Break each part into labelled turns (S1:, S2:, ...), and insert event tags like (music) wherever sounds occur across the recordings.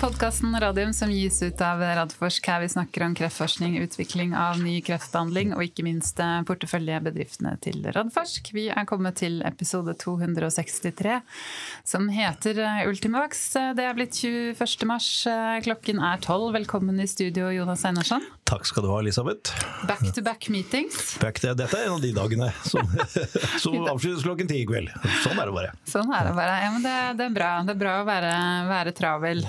S1: podkasten Radium som gis ut av Radforsk. Her vi snakker om kreftforskning, utvikling av ny kreftbehandling og ikke minst eh, porteføljebedriftene til Radforsk. Vi er kommet til episode 263 som heter eh, Ultimax. Det er blitt 21. mars. Eh, klokken er 12. Velkommen i studio, Jonas Einarsson.
S2: Takk skal du ha, Elisabeth.
S1: Back to back meetings.
S2: Back to, dette er en av de dagene som, (laughs) som (laughs) avsluttes klokken ti i kveld. Sånn er det bare.
S1: Sånn er det bare. Ja, men det, det er bra. Det er bra å være, være travel.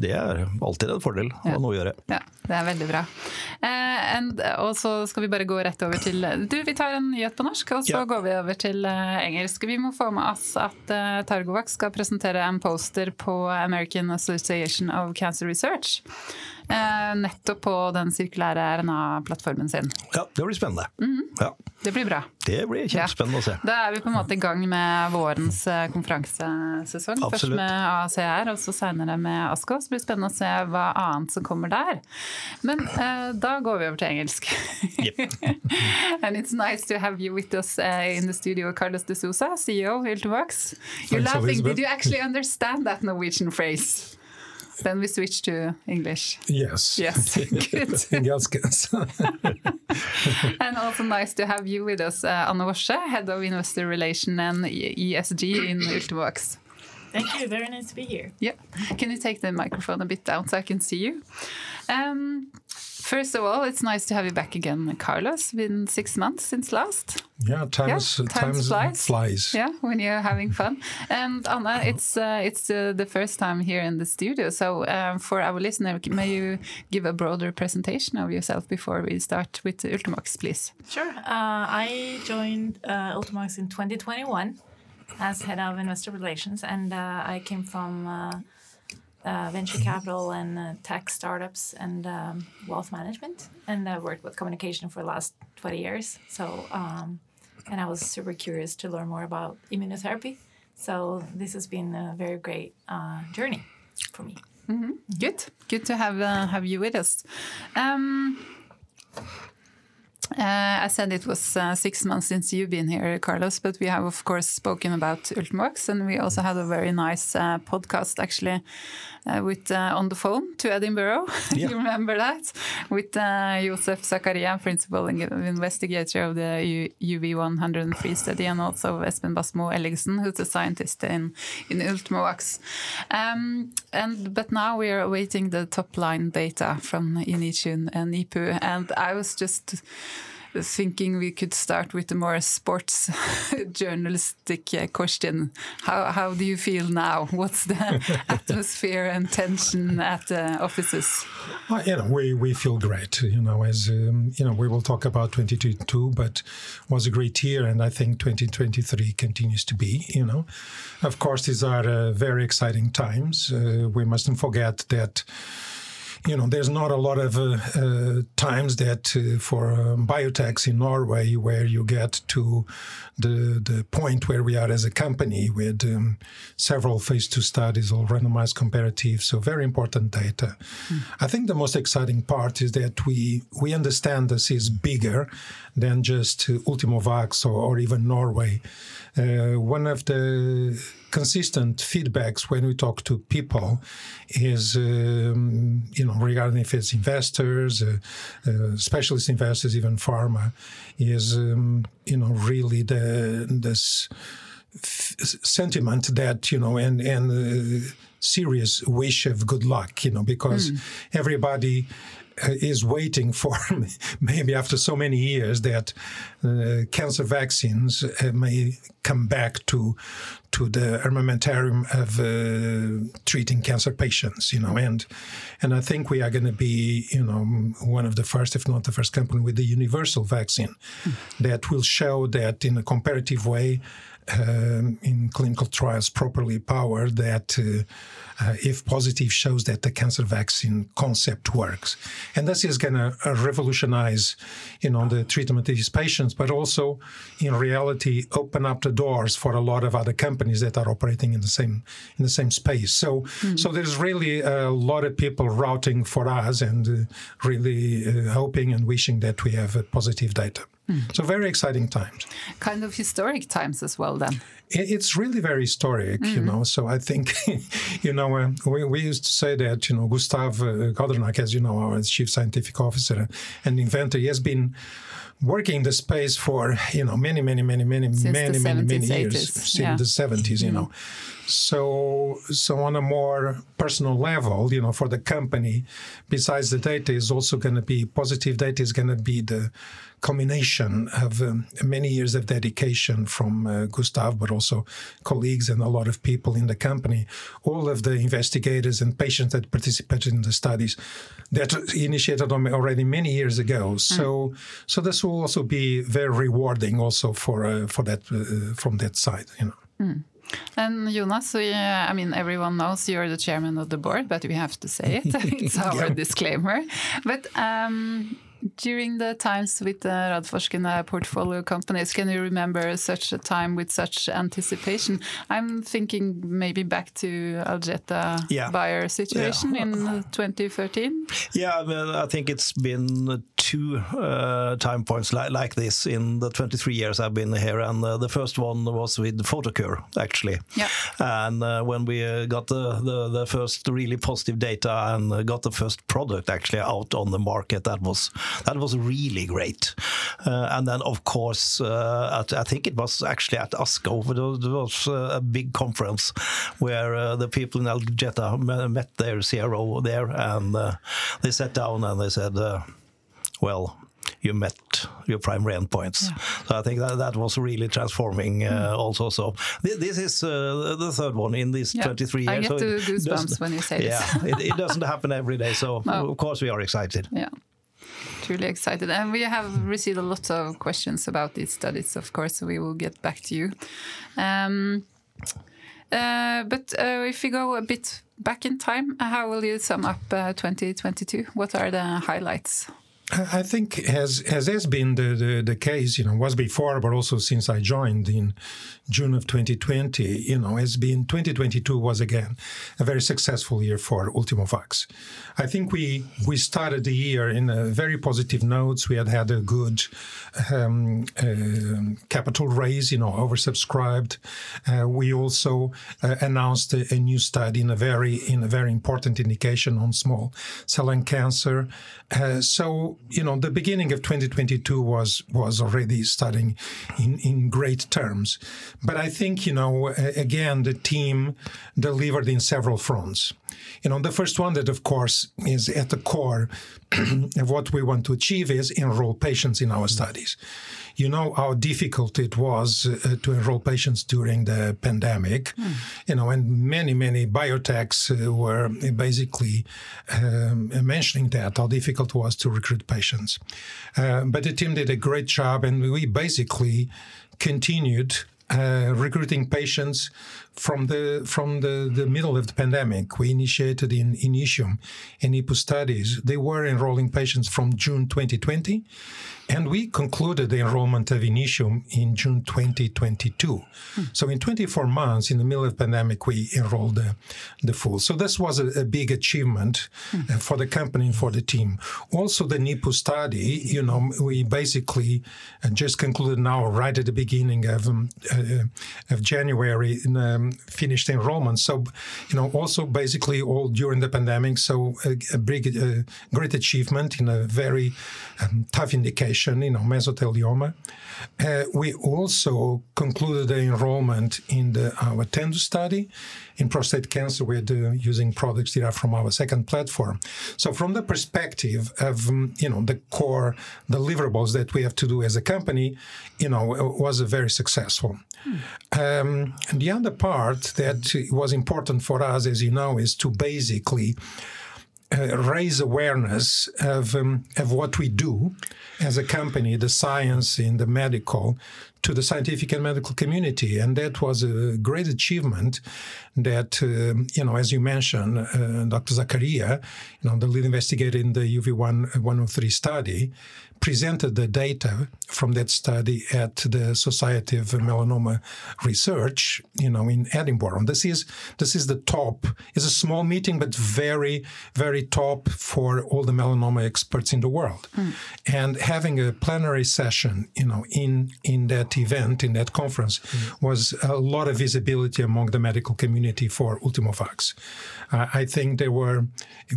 S2: Det er alltid en fordel å ha noe å gjøre.
S1: Ja, det er veldig bra. Eh, and, og så skal vi bare gå rett over til Du, vi tar en nyhet på norsk, og så
S2: Ja.
S1: går vi over til eh, engelsk. Vi må få med oss at eh, Targovac skal presentere en poster på American Association of Cancer Research. Eh, nettopp på den sirkulære RNA-plattformen sin.
S2: Ja, Det blir spennende.
S1: Mhm.
S2: Ja,
S1: Det blir bra.
S2: det blir kjempespennende å se.
S1: Da er vi på en måte i gang med vårens konferansesesong.
S2: Absolutt.
S1: Først med ACR, og så seinere med ASKO. Så blir det spennende å se hva annet som kommer der. Men eh, da går vi over til engelsk. (laughs) And it's nice to have you with us uh, in the studio, Carlos de Sousa, CEO Ultimax. You're
S3: Thanks,
S1: laughing.
S3: Elizabeth.
S1: Did you actually understand that Norwegian phrase? Then we switch to English.
S3: Yes.
S1: Yes, (laughs) good. (laughs)
S3: Ganske. (laughs)
S1: And also nice to have you with us, uh, Anne Worsøe, Head of Investor Relation and ESG in Ultimovacs.
S4: Thank you. Very nice to be here.
S1: Yeah. Can you take the microphone a bit down so I can see you? Um, first of all, it's nice to have you back again, Carlos. Been six months since last.
S3: Yeah, times,
S1: Yeah, times
S3: times
S1: flies.
S3: flies.
S1: Yeah, when you're having fun. And Anna, it's uh, it's uh, the first time here in the studio. So um, for our listener, may you give a broader presentation of yourself before we start with Ultimovacs, please?
S4: Sure. Uh, I joined uh, Ultimovacs in 2021 as head of investor relations, and uh, I came from uh, uh, venture capital and uh, tech startups and um, wealth management, and I worked with communication for the last 20 years. So, um, and I was super curious to learn more about immunotherapy. So this has been a very great uh, journey for me.
S1: Good, good to have uh, have you with us. Um, uh, I said it was uh, six months since you've been here, Carlos, but we have of course spoken about Ultimovacs, and we also had a very nice uh, podcast actually uh, with uh, on the phone to Edinburgh. (laughs)
S2: Yeah.
S1: you remember that with uh, Josef Zakaria, principal in- investigator of the UV103 study, and also Espen Basmo Ellingsen, who's a scientist in in Ultimovacs. Um, and but now we are awaiting the top line data from Initium and NIPU, and I was just thinking we could start with a more sports (laughs) journalistic uh, question. How how do you feel now? (laughs) What's the (laughs) atmosphere and tension at the offices?
S3: Well, you know, we, we feel great. You know, as um, you know, we will talk about 2022, but was a great year, and I think 2023 continues to be. You know, of course, these are uh, very exciting times. Uh, we mustn't forget that. You know, there's not a lot of uh, uh, times that uh, for um, biotechs in Norway where you get to the the point where we are as a company with um, several phase two studies or randomized comparative, so very important data. I think the most exciting part is that we we understand this is bigger than just uh, Ultimovacs or, or even Norway. Uh, one of the consistent feedbacks when we talk to people is, um, you know, regarding if it's investors, uh, uh, specialist investors, even pharma, is, um, you know, really the this f- sentiment that you know and and uh, serious wish of good luck, you know, because everybody uh, is waiting for (laughs) maybe after so many years that uh, cancer vaccines uh, may come back to to the armamentarium of uh, treating cancer patients you know and and I think we are going to be you know one of the first if not the first company with the universal vaccine that will show that in a comparative way um, in clinical trials properly powered that uh, uh, if positive shows that the cancer vaccine concept works. And this is going to uh, revolutionize you know the treatment of these patients but also in reality open up the doors for a lot of other companies that are operating in the same in the same space. So so there's really a lot of people routing for us and uh, really uh, hoping and wishing that we have uh, positive data so very exciting times
S1: Kind of historic times as well, then.
S3: it's really very historic, you know. So I think, (laughs) you know, uh, we, we used to say that, you know, Gustav uh, as you know, our chief scientific officer and inventor, he has been working the space for you know many many many many
S1: Since
S3: many many many
S1: 70s,
S3: years
S1: 80s,
S3: since
S1: yeah.
S3: the 70s you know so so on a more personal level you know for the company besides the data is also going to be positive data is going to be the culmination of um, many years of dedication from uh, Gustav, but also colleagues and a lot of people in the company. All of the investigators and patients that participated in the studies that initiated already many years ago. So, so this will also be very rewarding, also for uh, for that uh, from that side. You know.
S1: And Jonas, we, uh, I mean, everyone knows you're the chairman of the board, but we have to say it. (laughs) it's (laughs) our disclaimer. But um, during the times with the Radforsk uh, portfolio companies, can you remember such a time with such anticipation? I'm thinking maybe back to Algeta
S2: Yeah.
S1: Bayer situation
S2: Yeah.
S1: in 2013.
S2: Yeah, well, I think it's been two uh, time points li- like this in the 23 years I've been here, and uh, the first one was with Photocure, actually.
S1: Yeah.
S2: And uh, when we uh, got the, the, the first really positive data and uh, got the first product actually out on the market, that was that was really great. Uh, and then, of course, uh, at, I think it was actually at ASCO, there was, uh, a big conference where uh, the people in Algeta me- met their CRO there, and uh, they sat down and they said, uh, "Well." You met your primary endpoints, so I think that that was really transforming. Uh, Also, so thi- this is uh, the third one in these
S1: Yeah.
S2: 23 years.
S1: I get
S2: so
S1: goosebumps when you say (laughs) this.
S2: yeah, it, it doesn't happen every day. So (laughs)
S1: No.
S2: of course we are excited.
S1: Yeah. Truly excited. And we have received a lot of questions about these studies, of course, so we will get back to you. Um, uh, but uh, if we go a bit back in time, how will you sum up uh, 2022? What are the highlights?
S3: I think as as has been the, the, the case, you know, was before, but also since I joined in June of 2020, you know, has been 2022 was again a very successful year for Ultimovacs. I think we we started the year in very positive notes. We had had a good um, uh, capital raise, you know, oversubscribed. Uh, we also uh, announced a, a new study in a very in a very important indication on small cell lung cancer. Uh, so you know, the beginning of 2022 was was already starting in in great terms. But I think you know, again, the team delivered in several fronts. You know, the first one that, of course, is at the core (clears throat) of what we want to achieve is enroll patients in our studies. You know how difficult it was uh, to enroll patients during the pandemic. You know, and many, many biotechs uh, were basically um, mentioning that how difficult it was to recruit patients. Uh, but the team did a great job, and we basically continued uh, recruiting patients from the from the, the middle of the pandemic. We initiated in Initium and NIPU studies. They were enrolling patients from June 2020, and we concluded the enrollment of Initium in June 2022. So in 24 months, in the middle of the pandemic, we enrolled the, the full. So this was a, a big achievement uh, for the company and for the team. Also, the NIPU study, you know, we basically uh, just concluded now, right at the beginning of um, uh, of January, in, um, finished enrollment. So, you know, also basically all during the pandemic. So a, a big, uh, great achievement in a very um, tough indication, you know, mesothelioma. Uh, we also concluded the enrollment in the our TENDU study in prostate cancer. We're doing, using products that are from our second platform. So, from the perspective of um, you know the core deliverables that we have to do as a company, you know, it was very successful. Um, and the other part that was important for us, as you know, is to basically uh, raise awareness of um, of what we do as a company, the science in the medical, to the scientific and medical community, and that was a great achievement. That um, you know, as you mentioned, uh, Dr. Zakaria, you know, the lead investigator in the UV1 103 study, presented the data from that study at the Society of Melanoma Research, you know, in Edinburgh. And this is this is the top. It's a small meeting, but very very top for all the melanoma experts in the world. And having a plenary session, you know, in in that that event, in that conference, was a lot of visibility among the medical community for Ultimovacs. Uh, I think there were,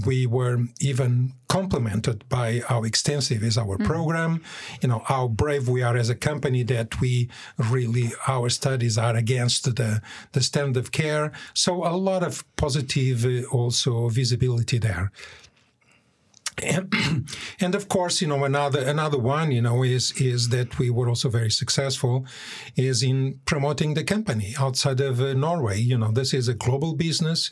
S3: we were even complimented by how extensive is our program, you know, how brave we are as a company that we really, our studies are against the, the standard of care. So a lot of positive uh, also visibility there. And, (clears throat) and of course, you know, another another one, you know, is is that we were also very successful, is in promoting the company outside of uh, Norway. You know, this is a global business.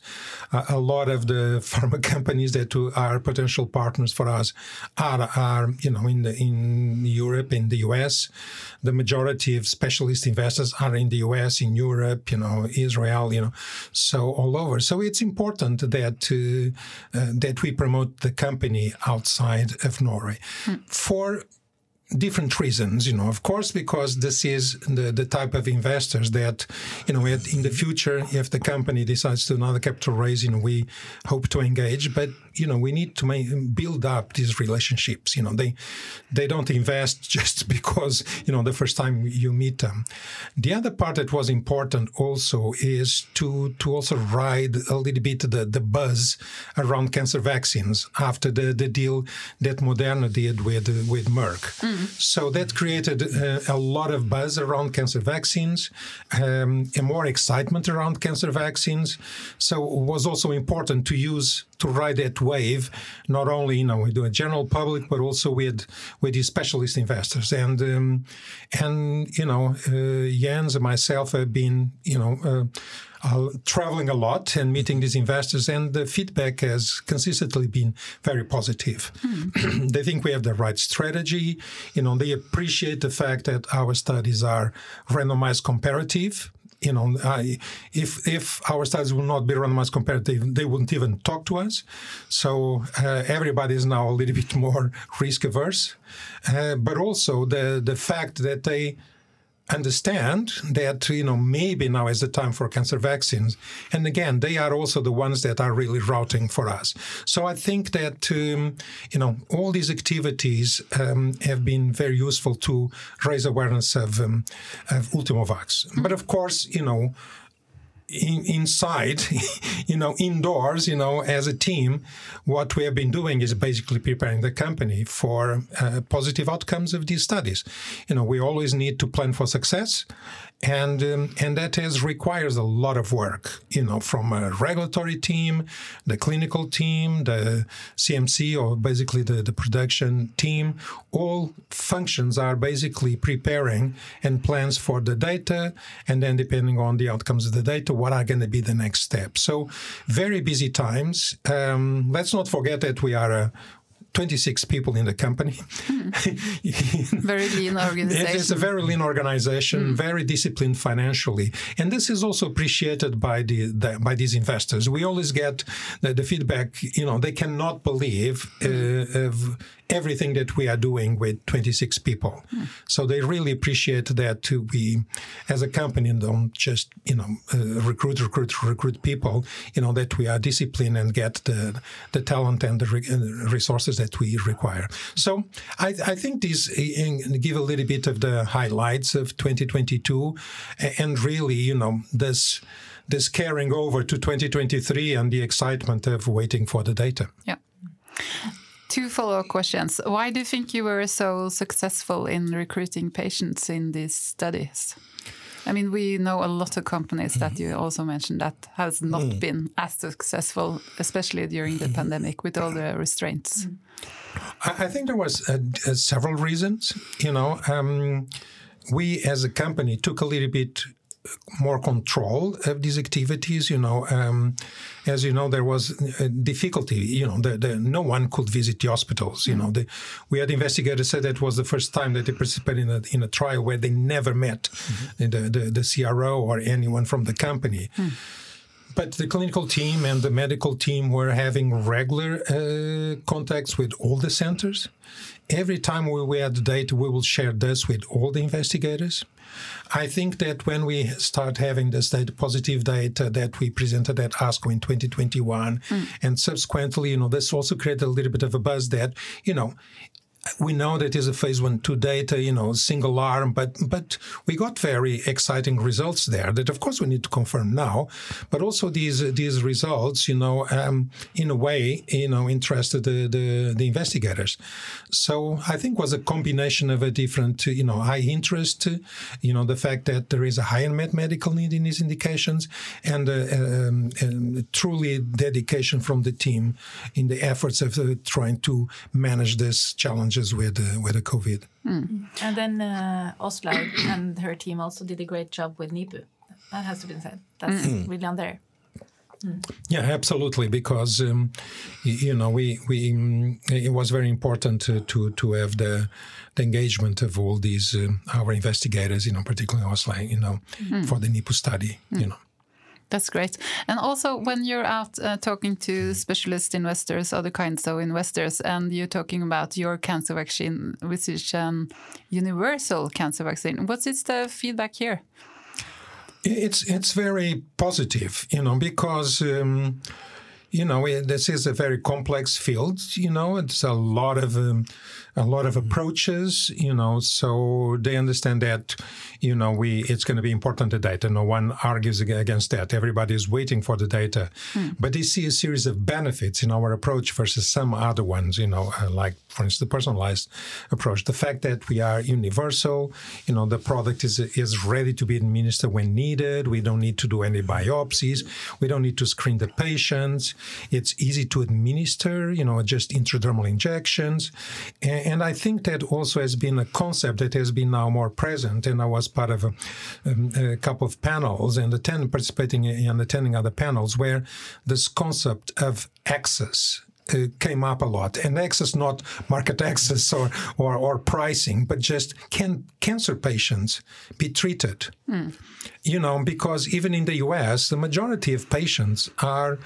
S3: Uh, a lot of the (laughs) pharma companies that are potential partners for us are are you know in the in Europe, in the US. The majority of specialist investors are in the US, in Europe, you know, Israel, you know, so all over. So it's important that uh, uh, that we promote the company outside of Norway hmm. for different reasons, you know, of course, because this is the, the type of investors that, you know, in the future, if the company decides to another capital raise, you know, we hope to engage, but, you know, we need to make, build up these relationships. You know, they, they don't invest (laughs) just because, you know, the first time you meet them. The other part that was important also is to, to also ride a little bit the, the buzz around cancer vaccines after the, the deal that Moderna did with, with Merck. So that created uh, a lot of buzz around cancer vaccines, um, and more excitement around cancer vaccines. So it was also important to use to ride that wave, not only you know with the general public, but also with with these specialist investors. And um, and you know, uh, Jens and myself have been you know. Uh, uh, traveling a lot and meeting these investors, and the feedback has consistently been very positive. (clears throat) they think we have the right strategy. You know, they appreciate the fact that our studies are randomized comparative. You know, I, if if our studies will not be randomized comparative, they wouldn't even talk to us. So uh, everybody is now a little (laughs) bit more risk averse, uh, but also the the fact that they understand that you know maybe now is the time for cancer vaccines. And again they are also the ones that are really routing for us. So i think that um, you know all these activities um, have been very useful to raise awareness of, um, of ultimovacs. But of course you know in, inside, (laughs) you know, indoors, you know, as a team, what we have been doing is basically preparing the company for uh, positive outcomes of these studies. You know, we always need to plan for success, and um, and that has requires a lot of work. You know, from a regulatory team, the clinical team, the CMC, or basically the, the production team. All functions are basically preparing and plans for the data, and then depending on the outcomes of the data what are going to be the next steps. So, very busy times. Um, let's not forget that we are a 26 people in the company. (laughs)
S1: very lean organization.
S3: It's a very lean organization, mm. very disciplined financially, and this is also appreciated by the, the by these investors. We always get the, the feedback. You know, they cannot believe uh, everything that we are doing with 26 people. Mm. So they really appreciate that to we, as a company, don't just you know uh, recruit, recruit, recruit people. You know that we are disciplined and get the the talent and the re- resources that we require. So I, I think these give a little bit of the highlights of 2022, and really you know this this carrying over to 2023 and the excitement of waiting for the data.
S1: Yeah. Two follow-up questions. Why do you think you were so successful in recruiting patients in these studies? I mean, we know a lot of companies that you also mentioned that has not mm. been as successful, especially during the pandemic with all the restraints.
S3: I think there was uh, uh, several reasons. You know, um, we as a company took a little bit more control of these activities. You know, um, as you know, there was a difficulty. You know, the, the, no one could visit the hospitals. You mm-hmm. know, the, we had investigators said that was the first time that they participated in a, in a trial where they never met mm-hmm. the, the, the CRO or anyone from the company. Mm. But the clinical team and the medical team were having regular uh, contacts with all the centers. Every time we, we had data, we will share this with all the investigators. I think that when we start having this data, positive data that we presented at ASCO in 2021, mm. and subsequently, you know, this also created a little bit of a buzz that, you know, we know that is a phase one two data, you know, single arm, but but we got very exciting results there that of course we need to confirm now, but also these these results, you know, um, in a way, you know, interested the, the, the investigators. So I think was a combination of a different, you know, high interest, you know, the fact that there is a high unmet medical need in these indications, and uh, um, um, truly dedication from the team in the efforts of uh, trying to manage this challenges with uh, with the COVID.
S4: Mm. And then uh, Åslaug and her team also did a great job with NIPU. That has to be said. That's mm. really on there.
S3: Mm. Yeah, absolutely. Because um, you know, we we um, it was very important to to, to have the, the engagement of all these um, our investigators, you know, particularly Åslaug, you know, mm. for the NIPU study, you know.
S1: That's great. And also, when you're out uh, talking to specialist investors, other kinds of investors, and you're talking about your cancer vaccine, which is an universal cancer vaccine, what is the feedback here?
S3: It's it's very positive, you know, because. Um, you know, this is a very complex field. You know, it's a lot of um, a lot of approaches. You know, so they understand that. You know, we it's going to be important the data. No one argues against that. Everybody is waiting for the data, mm. but they see a series of benefits in our approach versus some other ones. You know, uh, like for instance, the personalized approach. The fact that we are universal. You know, the product is is ready to be administered when needed. We don't need to do any biopsies. We don't need to screen the patients. It's easy to administer, you know, just intradermal injections. And, and, I think that also has been a concept that has been now more present. And I was part of a, um, a couple of panels and attend, participating and attending other panels where this concept of access uh, came up a lot. And access, not market access or, or, or pricing, but just can cancer patients be treated? Mm. You know, because even in the US, the majority of patients are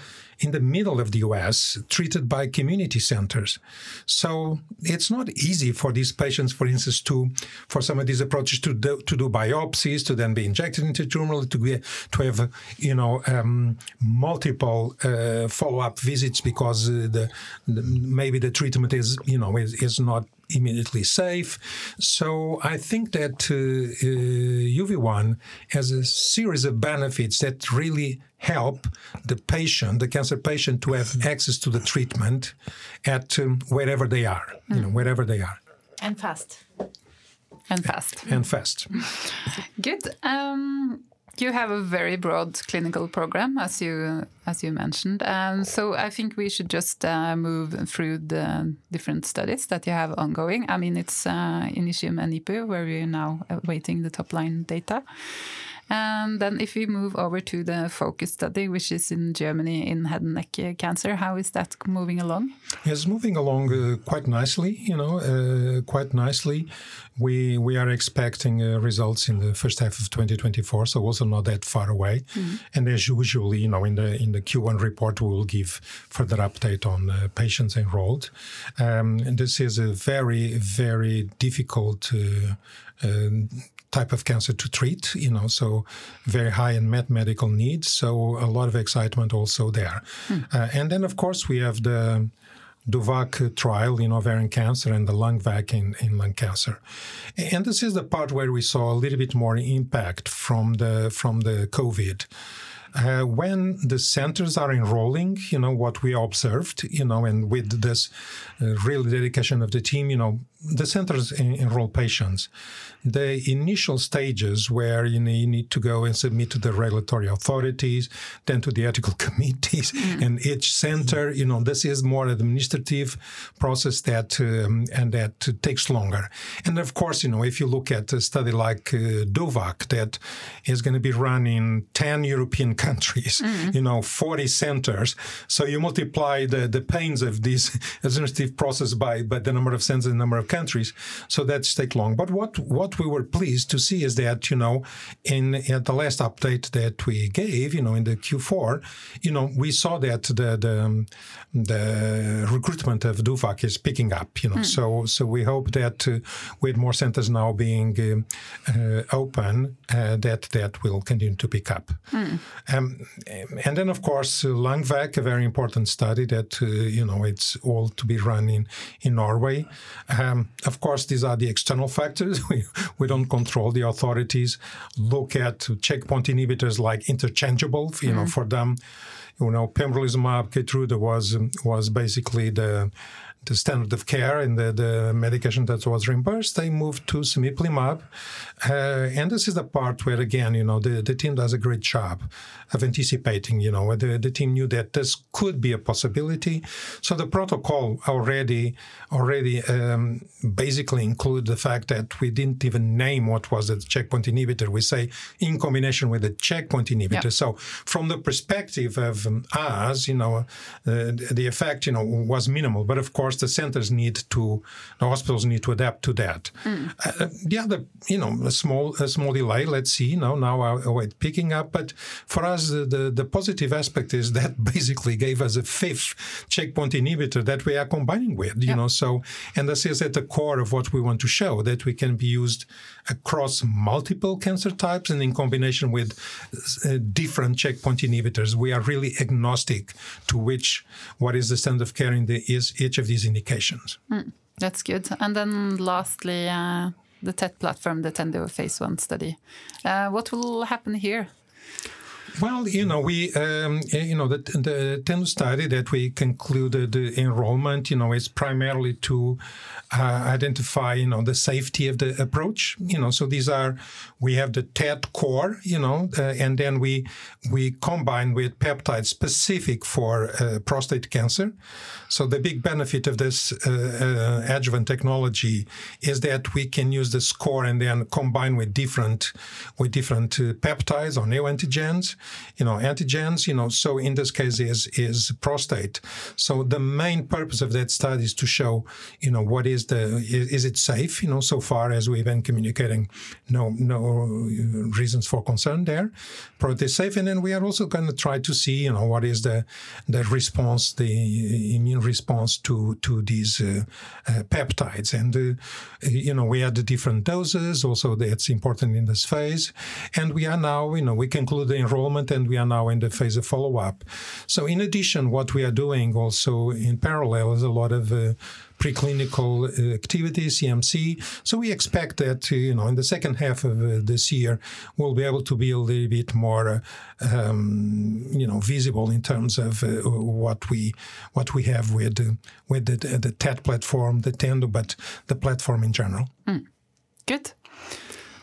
S3: in the middle of the US, treated by community centers. So it's not easy for these patients, for instance, to for some of these approaches to do, to do biopsies, to then be injected into tumor, to be, to have you know um, multiple uh, follow up visits because uh, the, the, maybe the treatment is you know is, is not immediately safe. So I think that uh, uh, UV1 has a series of benefits that really help the patient, the cancer patient, to have access to the treatment at um, wherever they are, mm. you know, wherever they are.
S4: And fast.
S1: And fast.
S3: And fast.
S1: Good. Um, you have a very broad clinical program, as you as you mentioned. Um, so I think we should just uh, move through the different studies that you have ongoing. I mean, it's uh, Initium and NIPU, where we're now awaiting the top line data. And then if we move over to the focus study, which is in Germany in head and neck cancer, how is that moving along?
S3: It's moving along uh, quite nicely, you know, uh, quite nicely. We we are expecting uh, results in the first half of 2024, so also not that far away. Mm-hmm. And as usually, you know, in the in the Q1 report, we will give further update on uh, patients enrolled. Um, and this is a very very difficult uh, uh, type of cancer to treat, you know, so very high unmet medical needs. So a lot of excitement also there. Hmm. Uh, and then, of course, we have the DOVACC trial in ovarian cancer and the LUNGVAC in, in lung cancer. And this is the part where we saw a little bit more impact from the from the COVID. Uh, when the centers are enrolling, you know, what we observed, you know, and with this uh, real dedication of the team, you know, the centers enroll patients. The initial stages where you, know, you need to go and submit to the regulatory authorities, then to the ethical (laughs) committees, mm. and each center, you know, this is more administrative process that um, and that takes longer. And of course, you know, if you look at a study like uh, DOVACC that is going to be run in ten European (laughs) countries, mm. you know, forty centers, so you multiply the the pains of this (laughs) administrative process by by the number of centers and number of countries. So that's take long. But what what we were pleased to see is that you know in at the last update that we gave, you know, in the Q4, you know, we saw that the the, the recruitment of DOVACC is picking up. You know, mm. so so we hope that uh, with more centers now being uh, uh, open, uh, that that will continue to pick up. Mm. Um, and then, of course, LungVac, a very important study that, uh, you know, it's all to be run in, in Norway. Um, of course, these are the external factors. (laughs) We, we don't control the authorities. Look at checkpoint inhibitors like interchangeable, you know, mm-hmm. for them. You know, pembrolizumab, Keytruda was was basically the the standard of care and the, the medication that was reimbursed, they moved to cemiplimab. Uh, and this is the part where, again, you know, the, the team does a great job of anticipating, you know, the, the team knew that this could be a possibility. So the protocol already already um, basically include the fact that we didn't even name what was the checkpoint inhibitor. We say in combination with the checkpoint inhibitor. Yeah. So from the perspective of um, us, you know, uh, the effect, you know, was minimal. But of course, the centers need to, the hospitals need to adapt to that. Mm. Uh, the other, you know, a small a small delay. Let's see. You know, now our picking up. But for us, the, the, the positive aspect is that (laughs) basically gave us a fifth checkpoint inhibitor that we are combining with. You yeah. know, so and this is at the core of what we want to show that we can be used across multiple cancer types and in combination with uh, different checkpoint inhibitors. We are really agnostic to which what is the standard of care in the, is each of these indications.
S1: Mm, that's good. And then lastly, uh, the TET platform, the TENDU phase one study. Uh, what will happen here?
S3: Well, you know, we, um, you know, the, the TENDU study that we concluded the enrollment, you know, is primarily to uh, identify, you know, the safety of the approach. You know, so these are we have the TET core, you know, uh, and then we we combine with peptides specific for uh, prostate cancer. So the big benefit of this uh, uh, adjuvant technology is that we can use the score and then combine with different with different peptides or neoantigens, you know, antigens. You know, so in this case is is prostate. So the main purpose of that study is to show, you know, what is the is, is it safe? You know, so far as we've been communicating, no no reasons for concern there. Product is safe, and then we are also going to try to see, you know, what is the the response, the immune response to to these uh, uh, peptides. And uh, you know, we had the different doses. Also, that's important in this phase. And we are now, you know, we conclude the enrollment, and we are now in the phase of follow up. So, in addition, what we are doing also in parallel is a lot of preclinical uh, activity, CMC. So we expect that uh, you know in the second half of uh, this year we'll be able to be a little bit more um, you know visible in terms of what we what we have with with the, the TET platform, the TENDU, but the platform in general.
S1: Mm. Good.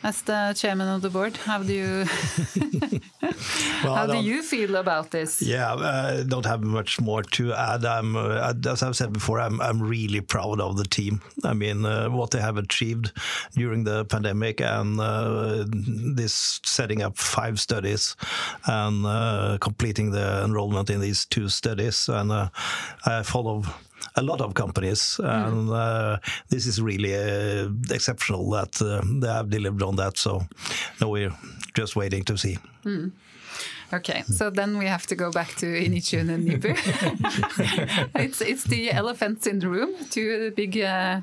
S1: As the chairman of the board, how do you (laughs) well, how do you feel about this?
S2: Yeah, I don't have much more to add. I'm, uh, as I've said before, I'm, I'm really proud of the team. I mean, uh, what they have achieved during the pandemic and uh, this setting up five studies and uh, completing the enrollment in these two studies. And uh, I follow a lot of companies, mm. and uh, this is really uh, exceptional that uh, they have delivered on that. So now we're just waiting to see.
S1: Mm. Okay, so then we have to go back to Initium and NIPU. (laughs) it's it's the elephants in the room, two big uh,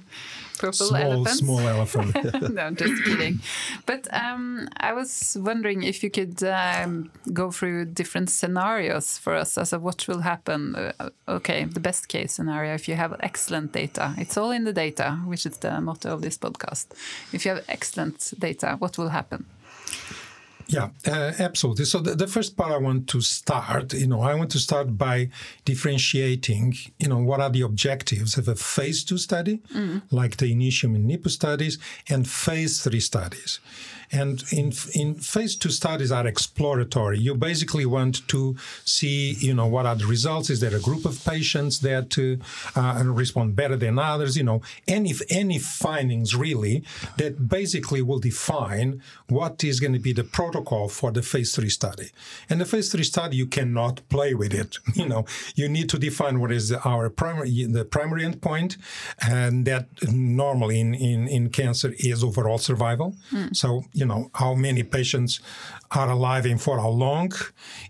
S1: purple
S3: small,
S1: elephants.
S3: Small elephant. (laughs)
S1: no, I'm just kidding. But um, I was wondering if you could um, go through different scenarios for us as of what will happen. Uh, okay, the best case scenario if you have excellent data. It's all in the data, which is the motto of this podcast. If you have excellent data, what will happen?
S3: Yeah, uh, absolutely. So the, the, first part I want to start, you know, I want to start by differentiating, you know, what are the objectives of a phase two study, mm. like the Initium and NIPU studies, and phase three studies. And in in phase two studies are exploratory. You basically want to see, you know, what are the results? Is there a group of patients that uh, uh, respond better than others? You know, any any findings really that basically will define what is going to be the protocol for the phase three study. And the phase three study, you cannot play with it. (laughs) You know, you need to define what is our primary the primary endpoint, and that normally in in, in cancer is overall survival. Mm. So you know, how many patients are alive and for how long,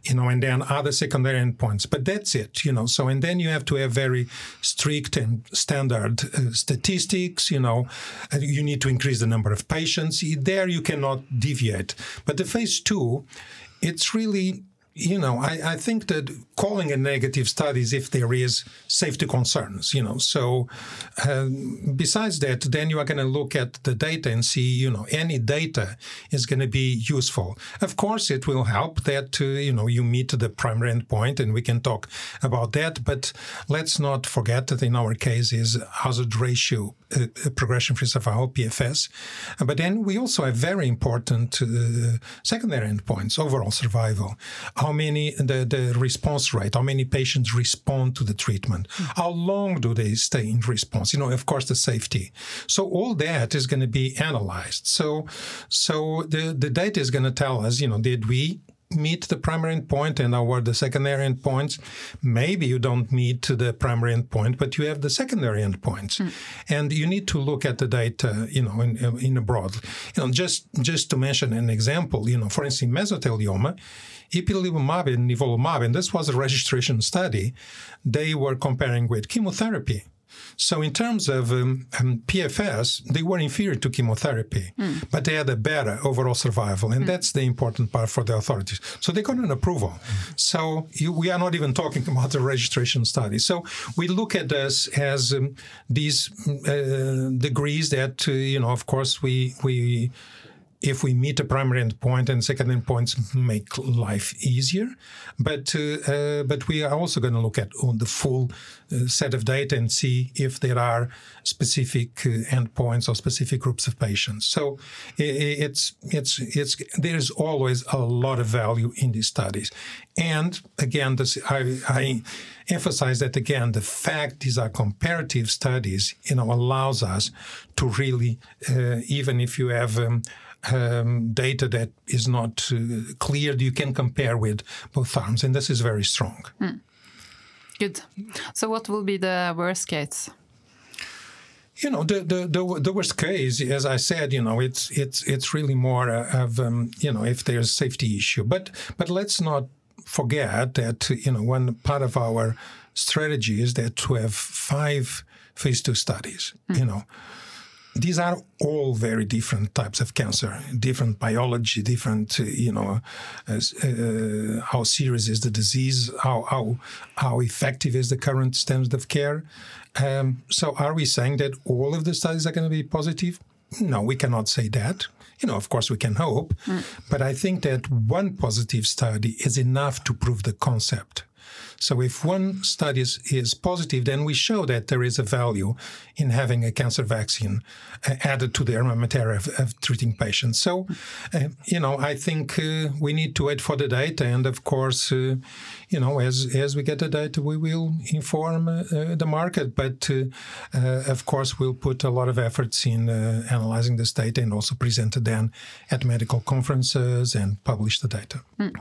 S3: you know, and then other secondary endpoints. But that's it, you know. So, and then you have to have very strict and standard uh, statistics, you know. you need to increase the number of patients. There you cannot deviate. But the phase two, it's really you know, I, I think that calling a negative studies if there is safety concerns, you know. So um, besides that, then you are going to look at the data and see, you know, any data is going to be useful. Of course, it will help that, uh, you know, you meet the primary endpoint and we can talk about that. But let's not forget that in our case is hazard ratio, uh, progression-free survival, PFS. But then we also have very important uh, secondary endpoints, overall survival how many the, the response rate, how many patients respond to the treatment, how long do they stay in response, you know, of course the safety. So all that is going to be analyzed. So so the, the data is going to tell us, you know, did we meet the primary endpoint and are the secondary endpoints. Maybe you don't meet the primary endpoint, but you have the secondary endpoints, mm. and you need to look at the data, you know, in in a broad. You know, just just to mention an example, you know, for instance, mesothelioma, ipilimumab and nivolumab, and this was a registration study. They were comparing with chemotherapy so, in terms of um, um, PFS, they were inferior to chemotherapy, mm. but they had a better overall survival, and mm. that's the important part for the authorities. So, they got an approval. Mm. So, you, we are not even talking (laughs) about the registration study. So, we look at this as um, these uh, degrees that, uh, you know, of course, we we if we meet a primary endpoint and second endpoints make life easier. But uh, uh, but we are also going to look at on the full uh, set of data and see if there are specific uh, endpoints or specific groups of patients. So it's it's it's there's always a lot of value in these studies. And again, this, I, I emphasize that again, the fact these are comparative studies, you know, allows us to really, uh, even if you have um, um, data that is not uh, clear, you can compare with both arms, and this is very strong. Mm.
S1: Good. So, what will be the worst case?
S3: You know, the, the, the, the, worst case, as I said, you know, it's it's it's really more of um, you know if there's safety issue, but but let's not forget that you know one part of our strategy is that to have five phase two studies. Mm. You know these are all very different types of cancer, different biology, different, uh, you know, uh, how serious is the disease, how, how, how effective is the current standard of care. Um, so, are we saying that all of the studies are going to be positive? No, we cannot say that. You know, of course, we can hope, mm. but I think that one positive study is enough to prove the concept. So if one study is, is positive, then we show that there is a value in having a cancer vaccine uh, added to the armamentarium of, of treating patients. So, uh, you know, I think uh, we need to wait for the data, and of course, uh, you know, as as we get the data, we will inform uh, the market. But uh, of course, we'll put a lot of efforts in analyzing this data and also present it then at medical conferences and publish the data. Mm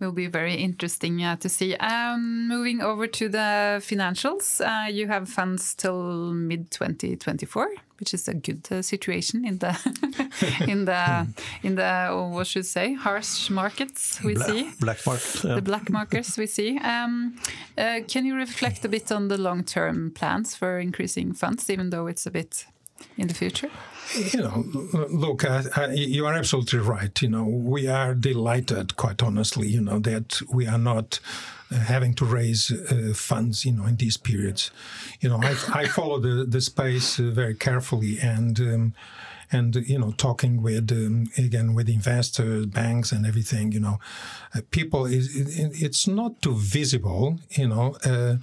S1: will be very interesting uh, to see. Um, moving over to the financials, uh, you have funds till mid 2024, which is a good uh, situation in the (laughs) in the in the oh, what should I say harsh markets we
S2: Bla
S1: see
S2: black market yeah.
S1: the black markets we see. Um, uh, can you reflect a bit on the long term plans for increasing funds, even though it's a bit in the future?
S3: You know, look, I, I, you are absolutely right. You know, we are delighted, quite honestly, you know, that we are not uh, having to raise uh, funds, you know, in these periods. You know, I, I follow the, the space uh, very carefully and. Um, and you know talking with um, again with investors banks and everything you know uh, people is it, it's not too visible you know uh,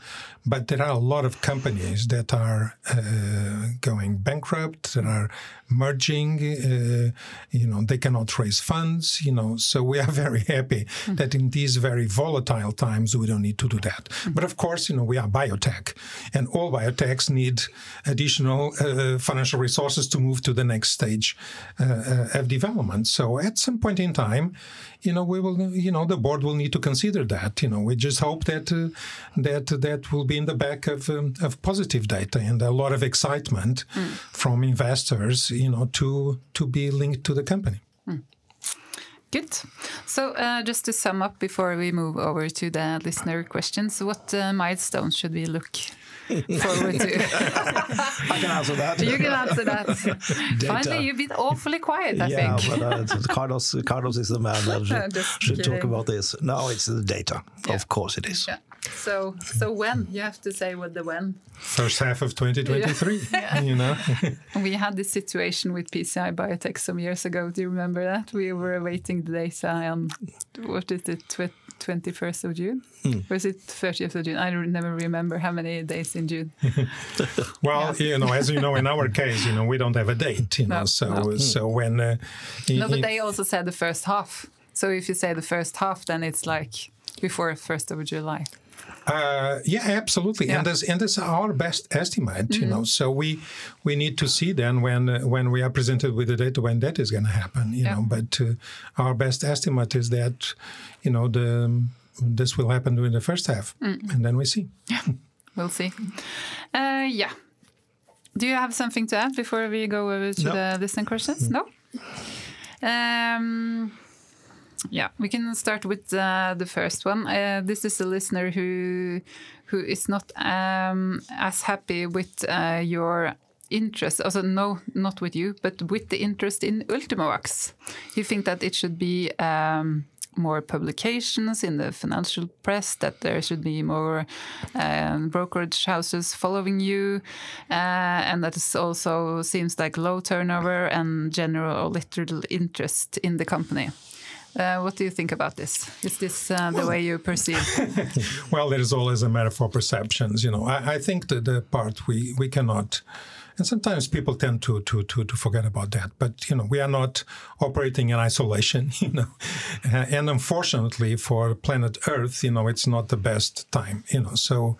S3: but there are a lot of companies that are uh, going bankrupt that are merging uh, you know they cannot raise funds you know so we are (laughs) very happy mm-hmm. that in these very volatile times we don't need to do that mm-hmm. but of course you know we are biotech and all biotechs need additional uh, financial resources to move to the next stage uh, uh, of development so at some point in time you know we will you know the board will need to consider that you know we just hope that uh, that that will be in the back of um, of positive data and a lot of excitement mm. from investors you know to to be linked to the company
S1: mm. Good. So, uh, just to sum up before we move over to the listener questions, what uh, milestones should we look (laughs) forward to? (laughs)
S2: I can answer that.
S1: you can answer that. (laughs) Finally, you've been awfully quiet, I
S2: yeah,
S1: think.
S2: but uh, Carlos, Carlos is the man that should, should talk about this. No, it's the data.
S1: Yeah.
S2: Of course it is.
S1: Yeah. So, so when you have to say what the when.
S3: First half of 2023, (laughs) you know. (laughs)
S1: We had this situation with PCI Biotech some years ago. Do you remember that? We were awaiting the data on what is it, twenty first of June? Hmm. Was it thirtieth of June? I don't- never remember how many days in June. (laughs)
S3: Well, you know, as you know, in our case, you know, we don't have a date, you know.
S1: No,
S3: so,
S1: no.
S3: Uh, so hmm. when uh, in-
S1: No, but they also said the first half. So if you say the first half, then it's like before first of July.
S3: Uh, yeah, absolutely,
S1: Yeah.
S3: and that's and that's our best estimate, you know. So we we need to see then when uh, when we are presented with the data when that is going to happen, you
S1: Yeah.
S3: know. But uh, our best estimate is that, you know, the this will happen during the first half, and then we see.
S1: Yeah, We'll see. Uh, yeah. Do you have something to add before we go over to
S2: No.
S1: the listening questions? No. Um, yeah, we can start with uh, the first one. Uh, this is a listener who who is not um, as happy with uh, your interest. Also, no, not with you, but with the interest in Ultimovacs. You think that it should be. Um, more publications in the financial press, that there should be more um, brokerage houses following you, uh, and that it also seems like low turnover and general little interest in the company. Uh, what do you think about this? Is this uh, the way you perceive? (laughs)
S3: Well, there is always a matter for perceptions. You know, I, I think that the part we, we cannot, and sometimes people tend to, to to to forget about that. But you know, we are not operating in isolation. (laughs) You know, Uh, and unfortunately for planet Earth, you know, it's not the best time. You know, so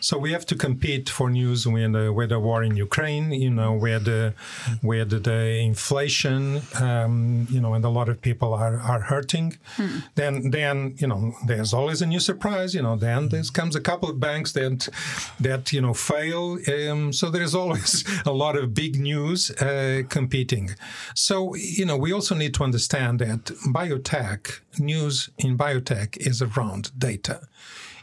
S3: so we have to compete for news the with the war in Ukraine. You know, where the where the, inflation, um, you know, and a lot of people are are hurting. Then then you know, there's always a new surprise. You know, then there comes a couple of banks that that you know fail. Um, so there is always a lot of big news uh, competing. So you know, we also need to understand that biotech news in biotech is around data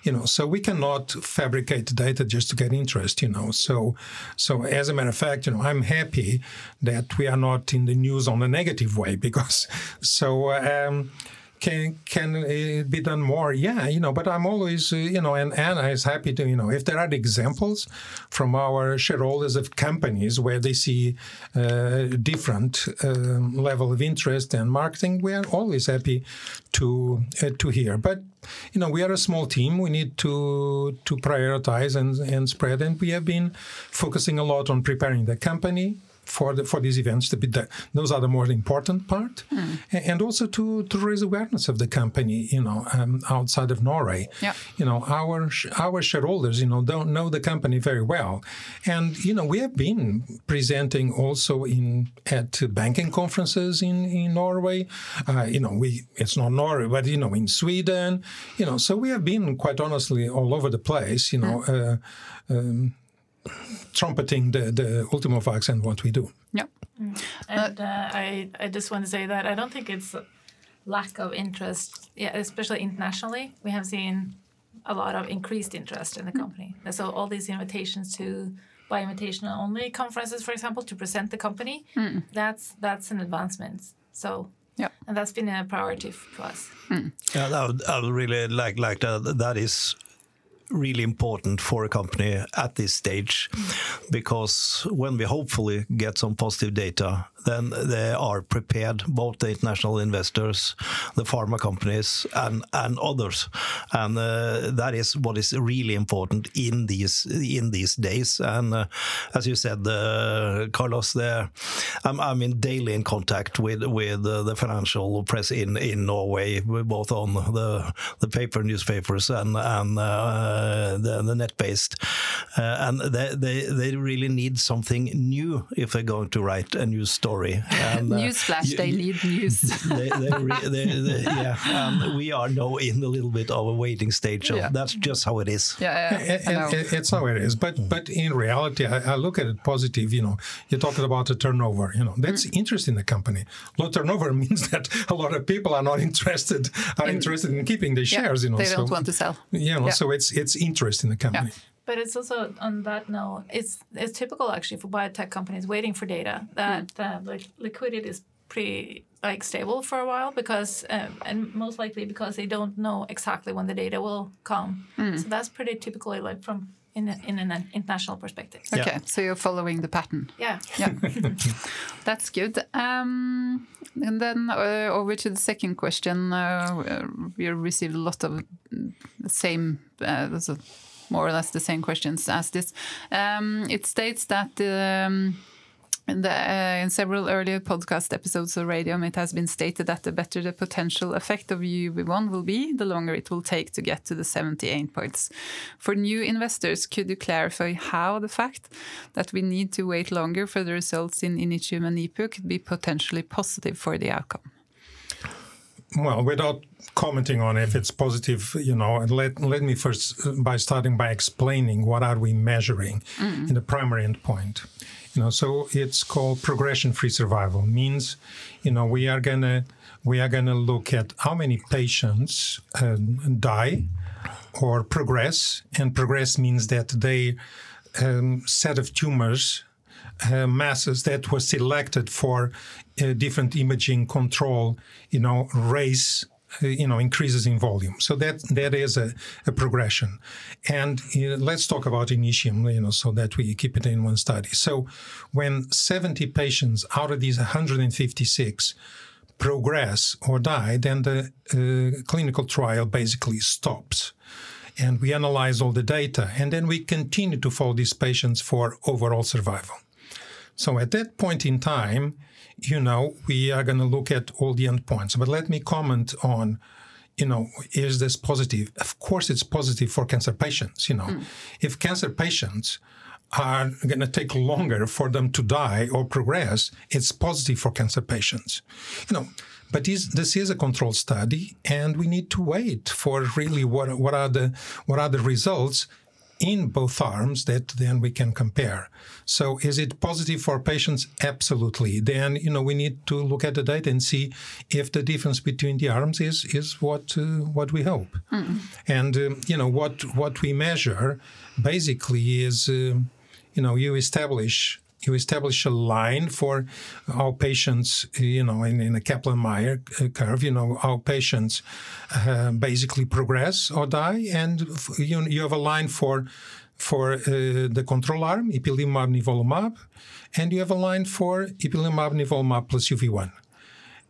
S3: you know so we cannot fabricate data just to get interest you know so so as a matter of fact you know i'm happy that we are not in the news on a negative way (laughs) because so um can can it be done more? Yeah, you know. But I'm always, uh, you know, and Anna is happy to, you know, if there are examples from our shareholders of companies where they see uh, different um, level of interest and marketing, we are always happy to uh, to hear. But you know, we are a small team. We need to to prioritize and and spread, and we have been focusing a lot on preparing the company for the, for these events to be the, those are the more important part. A- and also to to raise awareness of the company you know um, outside of Norway.
S1: Yeah.
S3: you know our sh- our shareholders you know don't know the company very well. And you know we have been presenting also in at banking conferences in in Norway. Uh, you know we it's not Norway but you know in Sweden. You know so we have been quite honestly all over the place you know uh, um, trumpeting the the Ultimovacs and what we do
S1: yeah. Mm.
S4: And uh, I, I just want to say that I don't think it's lack of interest, yeah, especially internationally. We have seen a lot of increased interest in the mm. company. And So all these invitations to by invitation only conferences, for example, to present the company, mm. that's that's an advancement. So
S1: Yeah.
S4: and that's been a priority for to us.
S2: Yeah, I would, I would really like like that. That is really important for a company at this stage, mm. because when we hopefully get some positive data, then they are prepared, both the international investors, the pharma companies, and and others, and uh, that is what is really important in these in these days. And uh, as you said, uh, Carlos, there, I'm, I'm in daily in contact with with the financial press in in Norway, both on the the paper newspapers and and uh, the, the net based, uh, and they, they they really need something new if they're going to write a new story story. And, uh,
S1: Newsflash,
S2: you-
S1: they
S2: you-
S1: need news. (laughs)
S2: they, they, re- they, they, yeah, um, we are now in a little bit of a waiting stage. So
S1: Yeah.
S2: That's just how it is.
S1: yeah, yeah,
S3: It-
S1: I
S3: it- it's how it is, but but in reality, I, I look at it positive. You know, you're talking about the turnover. You know, that's
S1: Mm.
S3: interest in the company. Low turnover (laughs) means that a lot of people are not (laughs) interested are interested in keeping the
S1: Yeah,
S3: shares. You know,
S1: they
S3: so,
S1: don't want to sell.
S3: You know,
S1: Yeah.
S3: so it's it's interest in the company.
S4: But it's also on that note, it's it's typical actually for biotech companies waiting for data that uh, like liquidity is pretty like stable for a while because um, and most likely because they don't know exactly when the data will come. So that's pretty typically like from in a, in an international perspective.
S1: Okay, so you're following the pattern.
S4: Yeah.
S1: Yeah, (laughs) that's good. Um, and then uh, over to the second question. Uh, we received a lot of the same, uh, those are more or less the same questions as this. Um, it states that um, in, the, uh, in several earlier podcast episodes of Radium, it has been stated that the better the potential effect of UV1 will be, the longer it will take to get to the 78 points. For new investors, could you clarify how the fact that we need to wait longer for the results in Initium and NIPU could be potentially positive for the outcome?
S3: Well, without commenting on if it's positive, you know, let let me first uh, by starting by explaining what are we measuring in the primary endpoint. You know, so it's called progression-free survival. Means, you know, we are gonna we are gonna look at how many patients uh, die or progress, and progress means that they um, set of tumors uh, masses that were selected for uh, different imaging control, you know, raise, uh, you know, increases in volume. So that that is a, a progression. And uh, let's talk about Initium, you know, so that we keep it in one study. So when 70 patients out of these 156 progress or die, then the uh, clinical trial basically stops and we analyze all the data and then we continue to follow these patients for overall survival. So at that point in time, you know, we are going to look at all the endpoints. But let me comment on, you know, is this positive? Of course, it's positive for cancer patients. You know, mm. if cancer patients are going to take longer for them to die or progress, it's positive for cancer patients. You know, but this, this is a controlled study, and we need to wait for really what what are the what are the results in both arms that then we can compare. So is it positive for patients? Absolutely. Then you know we need to look at the data and see if the difference between the arms is is what uh, what we hope. And um, you know what what we measure basically is um, you know you establish you establish a line for how patients, you know, in, in a Kaplan-Meier curve, you know, how patients uh, basically progress or die, and you, you have a line for for uh, the control arm, ipilimumab, nivolumab, and you have a line for ipilimumab, nivolumab plus UV1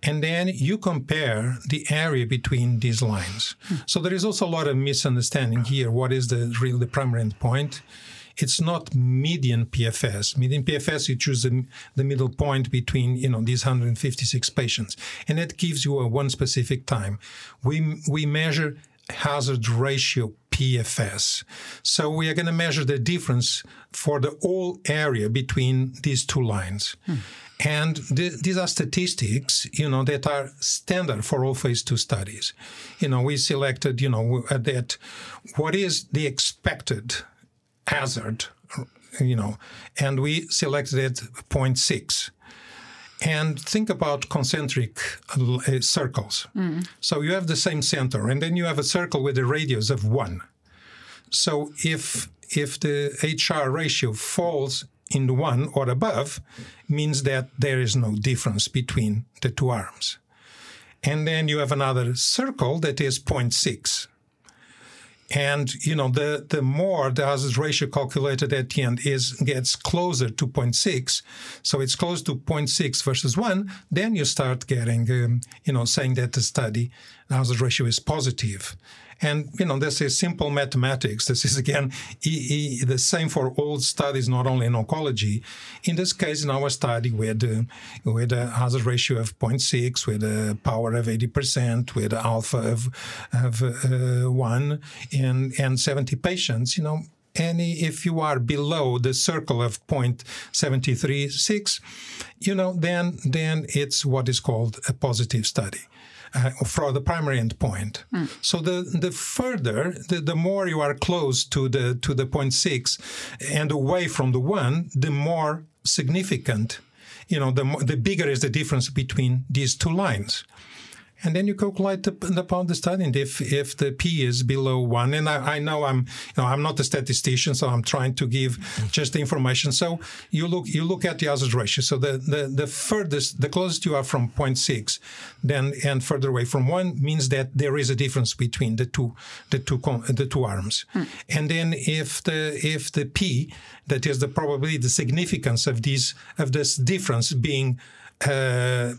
S3: and then you compare the area between these lines. So there is also a lot of misunderstanding here. What is the real the primary endpoint? It's not median PFS. Median PFS, you choose the, the middle point between you know these 156 patients, and that gives you a one specific time. We we measure hazard ratio PFS. So we are going to measure the difference for the whole area between these two lines. Hmm. And th- these are statistics, you know, that are standard for all phase two studies. You know, we selected, you know, that what is the expected hazard, you know, and we selected it 0.6 and think about concentric uh, circles. So you have the same center, and then you have a circle with a radius of one. So if if the HR ratio falls in one or above, means that there is no difference between the two arms. And then you have another circle that is 0.6. And you know the the more the hazard ratio calculated at the end is gets closer to 0.6, so it's close to 0.6 versus one. Then you start getting um, you know saying that the study the hazard ratio is positive. And you know this is simple mathematics. This is again e- e- the same for all studies, not only in oncology. In this case, in our study, with uh, with a hazard ratio of 0.6, with a power of 80%, with alpha of of uh, one, and and 70 patients, you know, any if you are below the circle of 0.736, you know, then then it's what is called a positive study. Uh, for the primary endpoint. So the the further, the, the more you are close to the to the 0.6 and away from the one, the more significant, you know, the the bigger is the difference between these two lines. And then you calculate the, the power of the study, and if if the p is below one, and I, I know I'm you know I'm not a statistician, so I'm trying to give just the information. So you look you look at the hazard ratio. So the the, the furthest, the closest you are from 0.6, then and further away from one means that there is a difference between the two the two the two arms. Hmm. And then if the if the p, that is the probability, the significance of these of this difference being uh,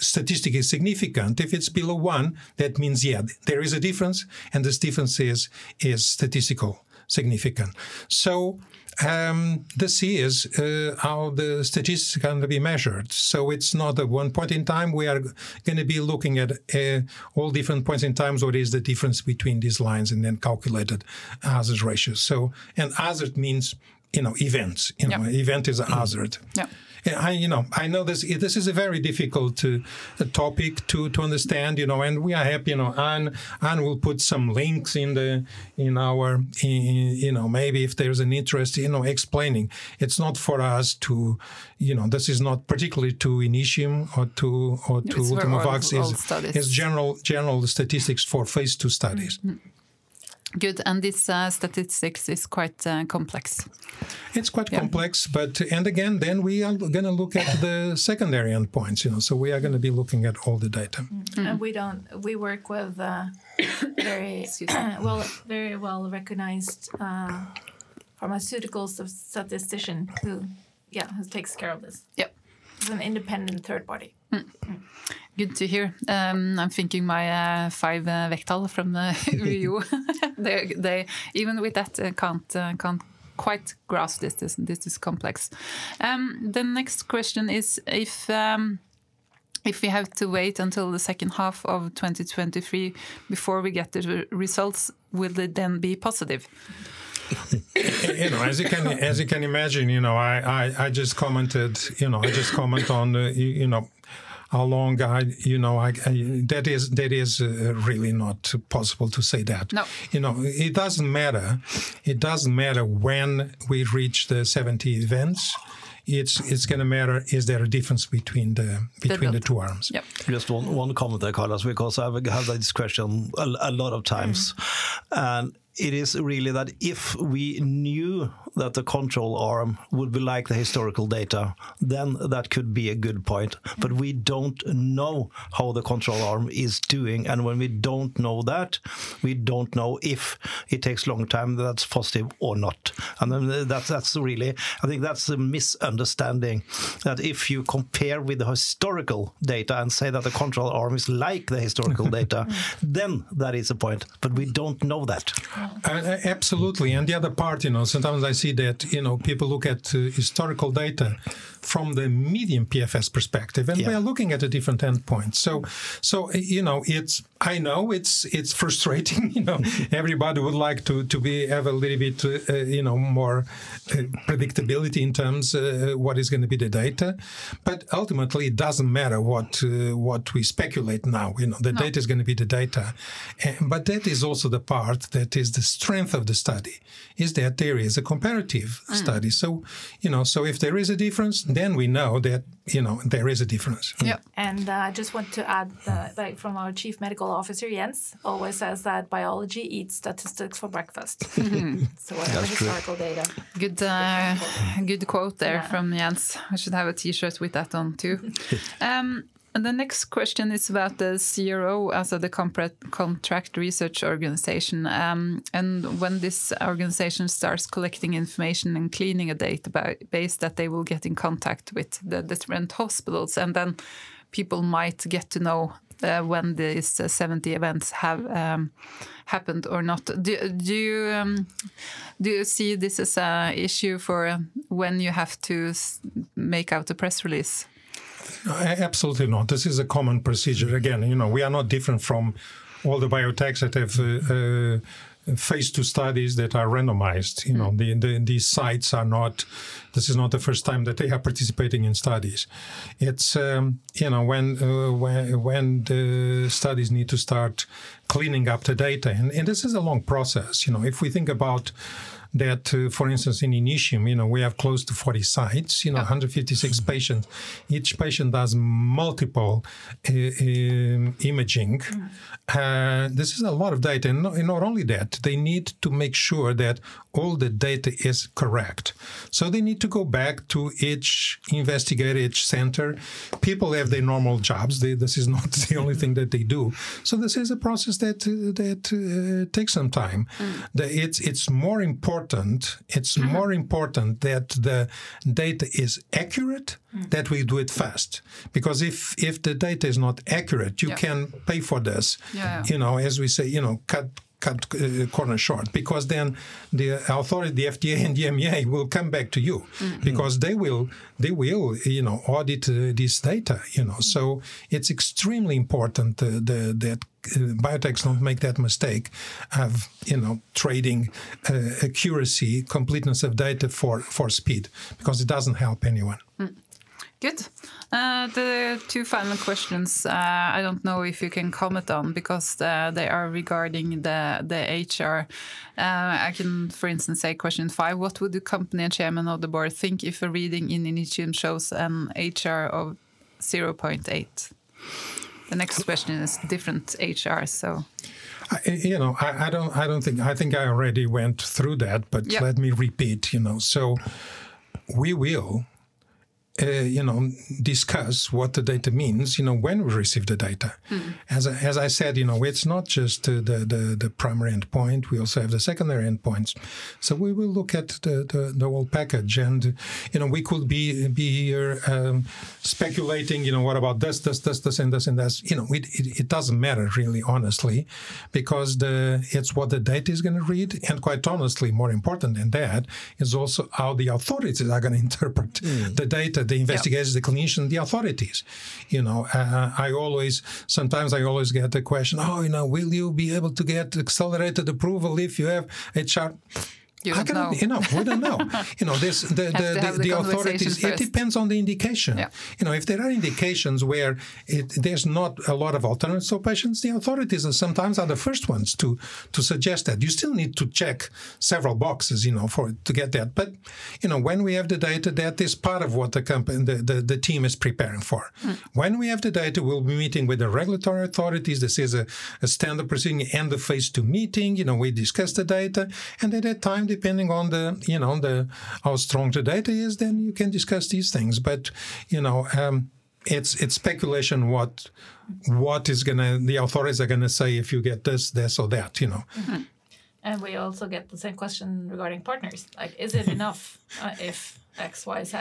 S3: statistically significant. If it's below one, that means yeah, there is a difference, and this difference is is statistical significant. So um, the C is uh, how the statistics are going to be measured. So it's not at one point in time. We are going to be looking at uh, all different points in time. What is the difference between these lines, and then calculated hazard ratios. So and hazard means you know events. You know, event is a hazard.
S1: Yeah.
S3: I, you know, I know this. This is a very difficult uh, topic to, to understand. You know, and we are happy. You know, Anne Anne will put some links in the in our in, you know maybe if there's an interest, you know, explaining. It's not for us to, you know, this is not particularly to Initium or to or to
S1: It's for
S3: Ultimovacs.
S1: all- all
S3: Is is general general statistics for phase two studies.
S1: Good. And this uh, statistics is quite uh, complex.
S3: It's quite
S1: Yeah.
S3: complex, but and again, then we are going to look at the (laughs) secondary endpoints. You know, so we are going to be looking at all the data.
S4: And we don't. We work with uh, (coughs) very (coughs) well, very well recognized uh, pharmaceutical statistician who, yeah, who takes care of this.
S1: Yep.
S4: It's an independent third party.
S1: Good to hear. Um, I'm thinking my uh, five uh, vectal from (laughs) the UU. (laughs) they, they even with that uh, can't uh, can't quite grasp this. This, this is complex. Um, the next question is if. Um, if we have to wait until the second half of 2023 before we get the results, will it then be positive? (laughs)
S3: you know, as you can as you can imagine, you know, I I, I just commented, you know, I just comment on the, you, you know. How long I, you know, I, I that is that is uh, really not possible to say that.
S1: No.
S3: you know, it doesn't matter. It doesn't matter when we reach the seventy events. It's it's going to matter. Is there a difference between the between the
S1: delta.
S3: two arms?
S1: Yep.
S2: Just one, one comment there, Carlos, because I've had this question a, a lot of times. And it is really that if we knew that the control arm would be like the historical data, then that could be a good point. But we don't know how the control arm is doing. And when we don't know that, we don't know if it takes long time that's positive or not. And then that's, that's really, I think that's a misunderstanding that if you compare with the historical data and say that the control arm is like the historical (laughs) data, then that is a point. But we don't know that.
S3: Uh, absolutely. And the other part, you know, sometimes I see that, you know, people look at uh, historical data from the median PFS perspective, and
S2: Yeah.
S3: we are looking at a different endpoint. So, so uh, you know, it's I know it's it's (laughs) frustrating. You know, everybody would like to to be have a little bit, uh, you know, more uh, predictability in terms uh, what is going to be the data, but ultimately it doesn't matter what uh, what we speculate now. You know, the data is going to be the data, but that is also the part that is the strength of the study, is that there is a comparative study. So, you know, so if there is a difference, then we know that you know there is a difference.
S1: Yep.
S4: And uh, I just want to add that, like from our chief medical officer Jens, always says that biology eats statistics for breakfast. (laughs) so whatever
S2: That's true.
S4: historical data.
S1: Good, uh, good quote there
S4: Yeah.
S1: from Jens. I should have a T-shirt with that on too. (laughs) um, and the next question is about the CRO, also the Contract Research Organization. Um, and when this organization starts collecting information and cleaning a database, that they will get in contact with the different hospitals, and then people might get to know uh, when these uh, 70 events have um, happened or not. Do, do you um, do you see this as an issue for when you have to make out a press release?
S3: Absolutely not. This is a common procedure. Again, you know, we are not different from all the biotechs that have uh, uh, phase two studies that are randomized. You know, the, the, these sites are not. This is not the first time that they are participating in studies. It's um, you know when uh, when when the studies need to start cleaning up the data, and, and this is a long process. You know, if we think about that, uh, for instance, in Initium, you know, we have close to 40 sites, you know, 156 (laughs) patients. Each patient does multiple uh, um, imaging. Uh, this is a lot of data. And not, and not only that, they need to make sure that all the data is correct. So they need to go back to each investigator, each center. People have their normal jobs. They, this is (laughs) not the only thing that they do. So this is a process that uh, that uh, takes some time. The, it's it's more important. It's more important that the data is accurate. That we do it fast, because if if the data is not accurate, you
S1: Yeah.
S3: can pay for this.
S1: Yeah, yeah.
S3: You know, as we say, you know, cut cut uh, corner short because then the authority the FDA and the EMEA will come back to you because they will they will you know audit uh, this data you know so it's extremely important uh, the, that biotechs don't make that mistake of you know trading uh, accuracy completeness of data for for speed because it doesn't help anyone
S1: Good. Uh, the two final questions uh, I don't know if you can comment on because uh, they are regarding the the HR. Uh, I can, for instance, say question five: What would the company and chairman of the board think if a reading in Initium shows an HR of 0.8? The next question is different HR. So
S3: I, you know, I, I don't, I don't think, I think I already went through that, but
S1: Yeah.
S3: let me repeat. You know, so we will, uh, you know, discuss what the data means. You know, when we receive the data. As I, as I said, you know, it's not just uh, the, the the primary endpoint. We also have the secondary endpoints. So we will look at the the, the whole package, and you know, we could be be here um, speculating. You know, what about this, this, this, this, and this, and this. You know, it, it, it doesn't matter really, honestly, because the it's what the data is going to read, and quite honestly, more important than that is also how the authorities are going (laughs) to interpret the data, the investigators, the clinicians, the authorities. You know, uh, I always sometimes I always get the question, oh, you know, will you be able to get accelerated approval if you have HR?
S1: You
S3: I cannot,
S1: know.
S3: you know, we don't know. (laughs) You know, this the the, the,
S1: the
S3: authorities. It depends on the indication.
S1: Yeah.
S3: You know, if there are indications where it, there's not a lot of alternatives for patients, the authorities are sometimes are the first ones to to suggest that. You still need to check several boxes, you know, for to get that. But you know, when we have the data, that is part of what the company, the, the, the team is preparing for. Hmm. When we have the data, we'll be meeting with the regulatory authorities. This is a, a standard proceeding and the phase two meeting. You know, we discuss the data, and at that time, depending on the you know the how strong the data is, then you can discuss these things. But you know. Um, it's it's speculation what what is gonna the authorities are gonna say if you get this this or that you know
S4: And we also get the same question regarding partners. Like, is it (laughs) enough uh, if X, Y, Z?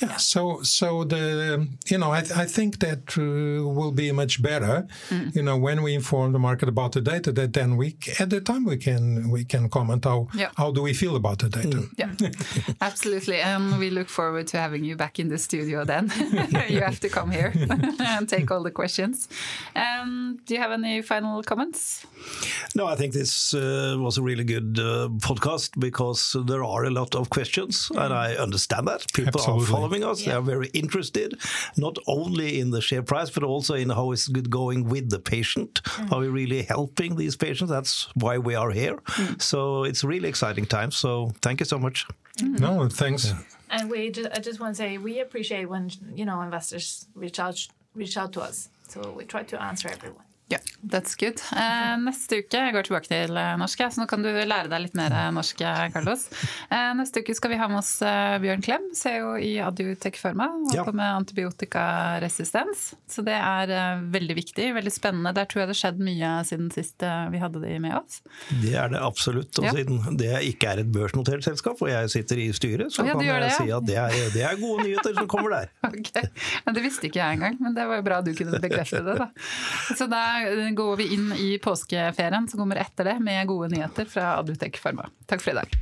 S3: Yeah. So so the you know I, I think that uh, will be much better. You know when we inform the market about the data, that then we at the time we can we can comment how
S1: Yeah.
S3: how do we feel about the data.
S1: Yeah, (laughs) absolutely. And we look forward to having you back in the studio then. (laughs) (laughs) you have to come here and take all the questions. Um, do you have any final comments?
S2: No, I think this uh, was a really good uh, podcast because there are a lot of questions, and I understand that people
S3: Absolutely.
S2: are following us. They are very interested, not only in the share price, but also in how it's good going with the patient. Mm. Are we really helping these patients? That's why we are here. Mm. So it's really exciting times. So thank you so much. Mm.
S3: No, thanks.
S4: And we just, I just want to say we appreciate when you know investors reach out reach out to us. So we try to answer everyone.
S1: Yeah, that's good. Eh, neste uke jeg går tilbake til eh, norsk, så nå kan du lære deg litt mer eh, norsk, Carlos. Eh, neste uke skal vi ha med oss Bjørn Klem, CEO i Adutec Pharma,
S2: Ja.
S1: på med antibiotikaresistens. Så det er veldig viktig, veldig spennende. Der tror jeg det har skjedd mye siden sist vi hadde de med oss.
S2: Det er det absolutt. Og
S1: Ja.
S2: siden det ikke er et børsnotert selskap, og jeg sitter i styret, så
S1: ja,
S2: kan jeg
S1: det,
S2: si at det er, det er gode nyheter som kommer der. (laughs)
S1: Men Det visste ikke jeg engang, men det var jo bra du kunne bekrefte det. da. Så da går vi inn i påskeferien som kommer etter det, med gode nyheter fra Adutec Pharma. Takk for i dag.